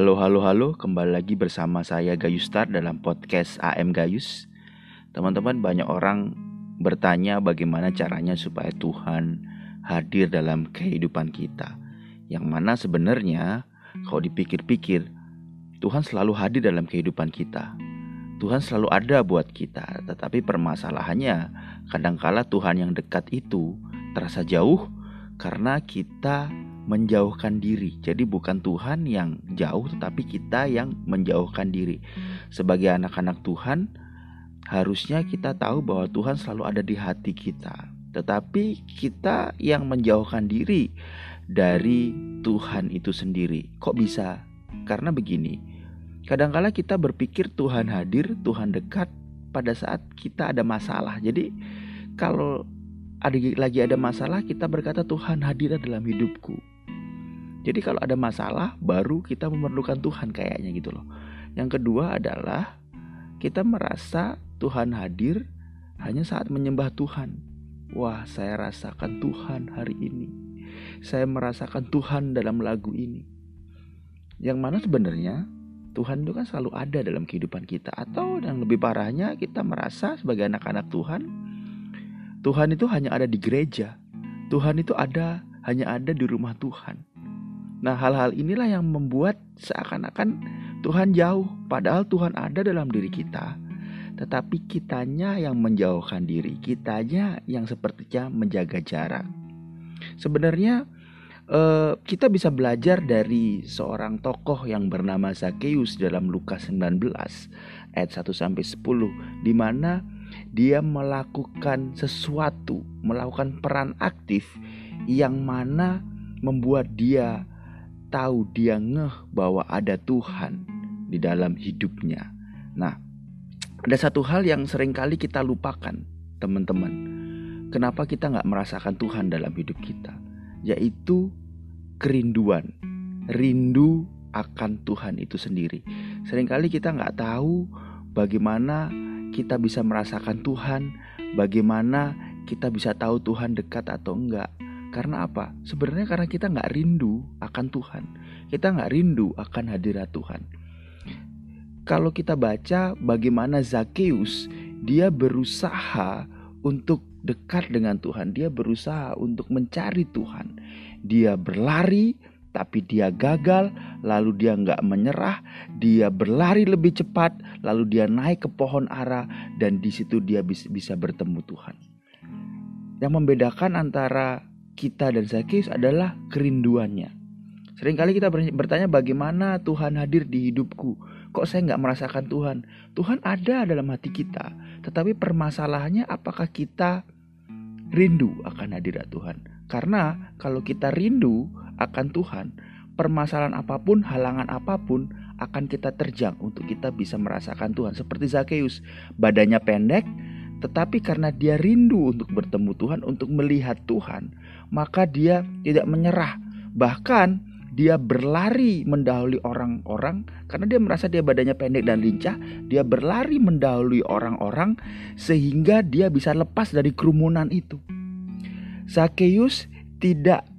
Halo, halo, halo, kembali lagi bersama saya Gayus Star dalam podcast AM Gayus. Teman-teman, banyak orang bertanya bagaimana caranya supaya Tuhan hadir dalam kehidupan kita. Yang mana sebenarnya, kalau dipikir-pikir, Tuhan selalu hadir dalam kehidupan kita. Tuhan selalu ada buat kita, tetapi permasalahannya kadangkala Tuhan yang dekat itu terasa jauh karena kita menjauhkan diri. Jadi bukan Tuhan yang jauh tetapi kita yang menjauhkan diri. Sebagai anak-anak Tuhan harusnya kita tahu bahwa Tuhan selalu ada di hati kita. Tetapi kita yang menjauhkan diri dari Tuhan itu sendiri. Kok bisa? Karena begini. Kadangkala kita berpikir Tuhan hadir, Tuhan dekat pada saat kita ada masalah. Jadi kalau ada lagi ada masalah kita berkata Tuhan hadir dalam hidupku. Jadi kalau ada masalah baru kita memerlukan Tuhan kayaknya gitu loh. Yang kedua adalah kita merasa Tuhan hadir hanya saat menyembah Tuhan. Wah, saya rasakan Tuhan hari ini. Saya merasakan Tuhan dalam lagu ini. Yang mana sebenarnya Tuhan itu kan selalu ada dalam kehidupan kita atau yang lebih parahnya kita merasa sebagai anak-anak Tuhan Tuhan itu hanya ada di gereja. Tuhan itu ada hanya ada di rumah Tuhan. Nah, hal-hal inilah yang membuat seakan-akan Tuhan jauh, padahal Tuhan ada dalam diri kita. Tetapi kitanya yang menjauhkan diri, kitanya yang sepertinya menjaga jarak. Sebenarnya eh, kita bisa belajar dari seorang tokoh yang bernama Zakheus dalam Lukas 19 ayat 1 sampai 10 di mana dia melakukan sesuatu, melakukan peran aktif yang mana membuat dia tahu dia ngeh bahwa ada Tuhan di dalam hidupnya. Nah, ada satu hal yang sering kali kita lupakan, teman-teman. Kenapa kita nggak merasakan Tuhan dalam hidup kita? Yaitu kerinduan, rindu akan Tuhan itu sendiri. Seringkali kita nggak tahu bagaimana kita bisa merasakan Tuhan, bagaimana kita bisa tahu Tuhan dekat atau enggak. Karena apa? Sebenarnya karena kita nggak rindu akan Tuhan. Kita nggak rindu akan hadirat Tuhan. Kalau kita baca bagaimana Zakheus, dia berusaha untuk dekat dengan Tuhan. Dia berusaha untuk mencari Tuhan. Dia berlari, tapi dia gagal, lalu dia nggak menyerah, dia berlari lebih cepat, lalu dia naik ke pohon ara, dan di situ dia bisa, bisa bertemu Tuhan. Yang membedakan antara kita dan Zakheus adalah kerinduannya. Seringkali kita bertanya bagaimana Tuhan hadir di hidupku. Kok saya nggak merasakan Tuhan? Tuhan ada dalam hati kita. Tetapi permasalahannya apakah kita rindu akan hadirat Tuhan? Karena kalau kita rindu akan Tuhan, permasalahan apa pun, halangan apa pun akan kita terjang untuk kita bisa merasakan Tuhan. Seperti Zakheus, badannya pendek, tetapi karena dia rindu untuk bertemu Tuhan, untuk melihat Tuhan, maka dia tidak menyerah. Bahkan dia berlari mendahului orang-orang karena dia merasa dia badannya pendek dan lincah, dia berlari mendahului orang-orang sehingga dia bisa lepas dari kerumunan itu. Zakheus tidak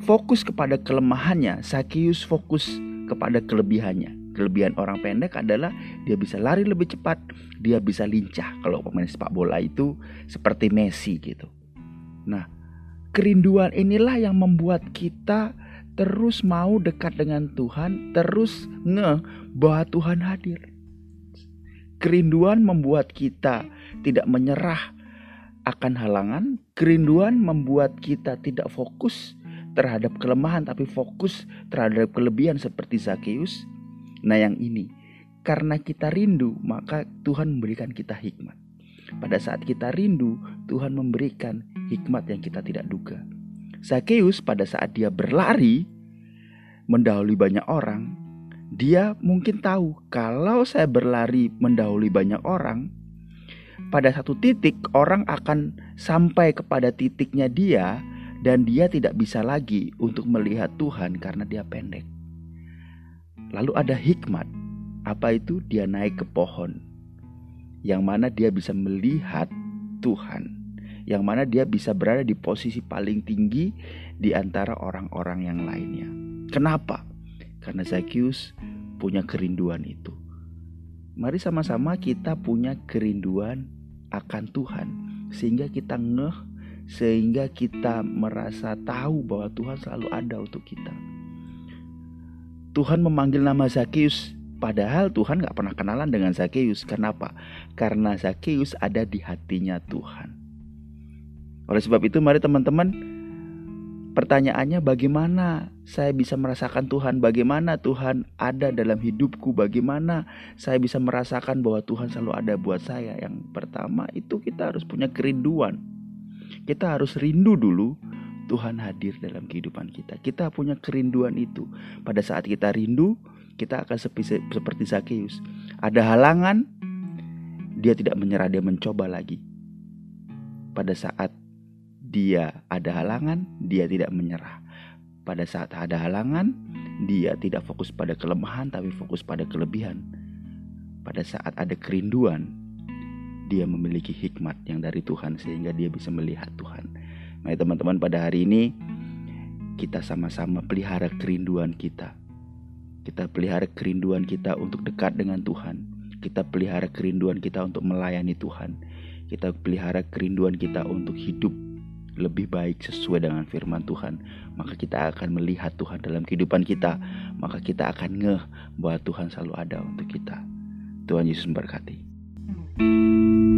fokus kepada kelemahannya, Sakius fokus kepada kelebihannya. Kelebihan orang pendek adalah dia bisa lari lebih cepat, dia bisa lincah. Kalau pemain sepak bola itu seperti Messi gitu. Nah, kerinduan inilah yang membuat kita terus mau dekat dengan Tuhan, terus nge bahwa Tuhan hadir. Kerinduan membuat kita tidak menyerah akan halangan, kerinduan membuat kita tidak fokus terhadap kelemahan tapi fokus terhadap kelebihan seperti Zakheus. Nah, yang ini karena kita rindu, maka Tuhan memberikan kita hikmat. Pada saat kita rindu, Tuhan memberikan hikmat yang kita tidak duga. Zakheus pada saat dia berlari mendahului banyak orang, dia mungkin tahu kalau saya berlari mendahului banyak orang, pada satu titik orang akan sampai kepada titiknya dia dan dia tidak bisa lagi untuk melihat Tuhan karena dia pendek. Lalu ada hikmat. Apa itu? Dia naik ke pohon. Yang mana dia bisa melihat Tuhan. Yang mana dia bisa berada di posisi paling tinggi di antara orang-orang yang lainnya. Kenapa? Karena Zacchaeus punya kerinduan itu. Mari sama-sama kita punya kerinduan akan Tuhan sehingga kita ngeh sehingga kita merasa tahu bahwa Tuhan selalu ada untuk kita. Tuhan memanggil nama Zacchaeus Padahal Tuhan gak pernah kenalan dengan Zacchaeus. Kenapa? Karena Zacchaeus ada di hatinya Tuhan. Oleh sebab itu mari teman-teman Pertanyaannya bagaimana saya bisa merasakan Tuhan? Bagaimana Tuhan ada dalam hidupku? Bagaimana saya bisa merasakan bahwa Tuhan selalu ada buat saya? Yang pertama itu kita harus punya kerinduan. Kita harus rindu dulu Tuhan hadir dalam kehidupan kita. Kita punya kerinduan itu. Pada saat kita rindu Kita akan seperti, seperti Zacchaeus. Ada halangan Dia tidak menyerah Dia mencoba lagi. Pada saat dia ada halangan, dia tidak menyerah. Pada saat ada halangan, dia tidak fokus pada kelemahan, tapi fokus pada kelebihan. Pada saat ada kerinduan, dia memiliki hikmat yang dari Tuhan, sehingga dia bisa melihat Tuhan. Mari, teman-teman, pada hari ini kita sama-sama pelihara kerinduan kita. Kita pelihara kerinduan kita untuk dekat dengan Tuhan. Kita pelihara kerinduan kita untuk melayani Tuhan. Kita pelihara kerinduan kita untuk hidup lebih baik sesuai dengan firman Tuhan, maka kita akan melihat Tuhan dalam kehidupan kita, maka kita akan ngeh bahwa Tuhan selalu ada untuk kita. Tuhan Yesus memberkati. thank you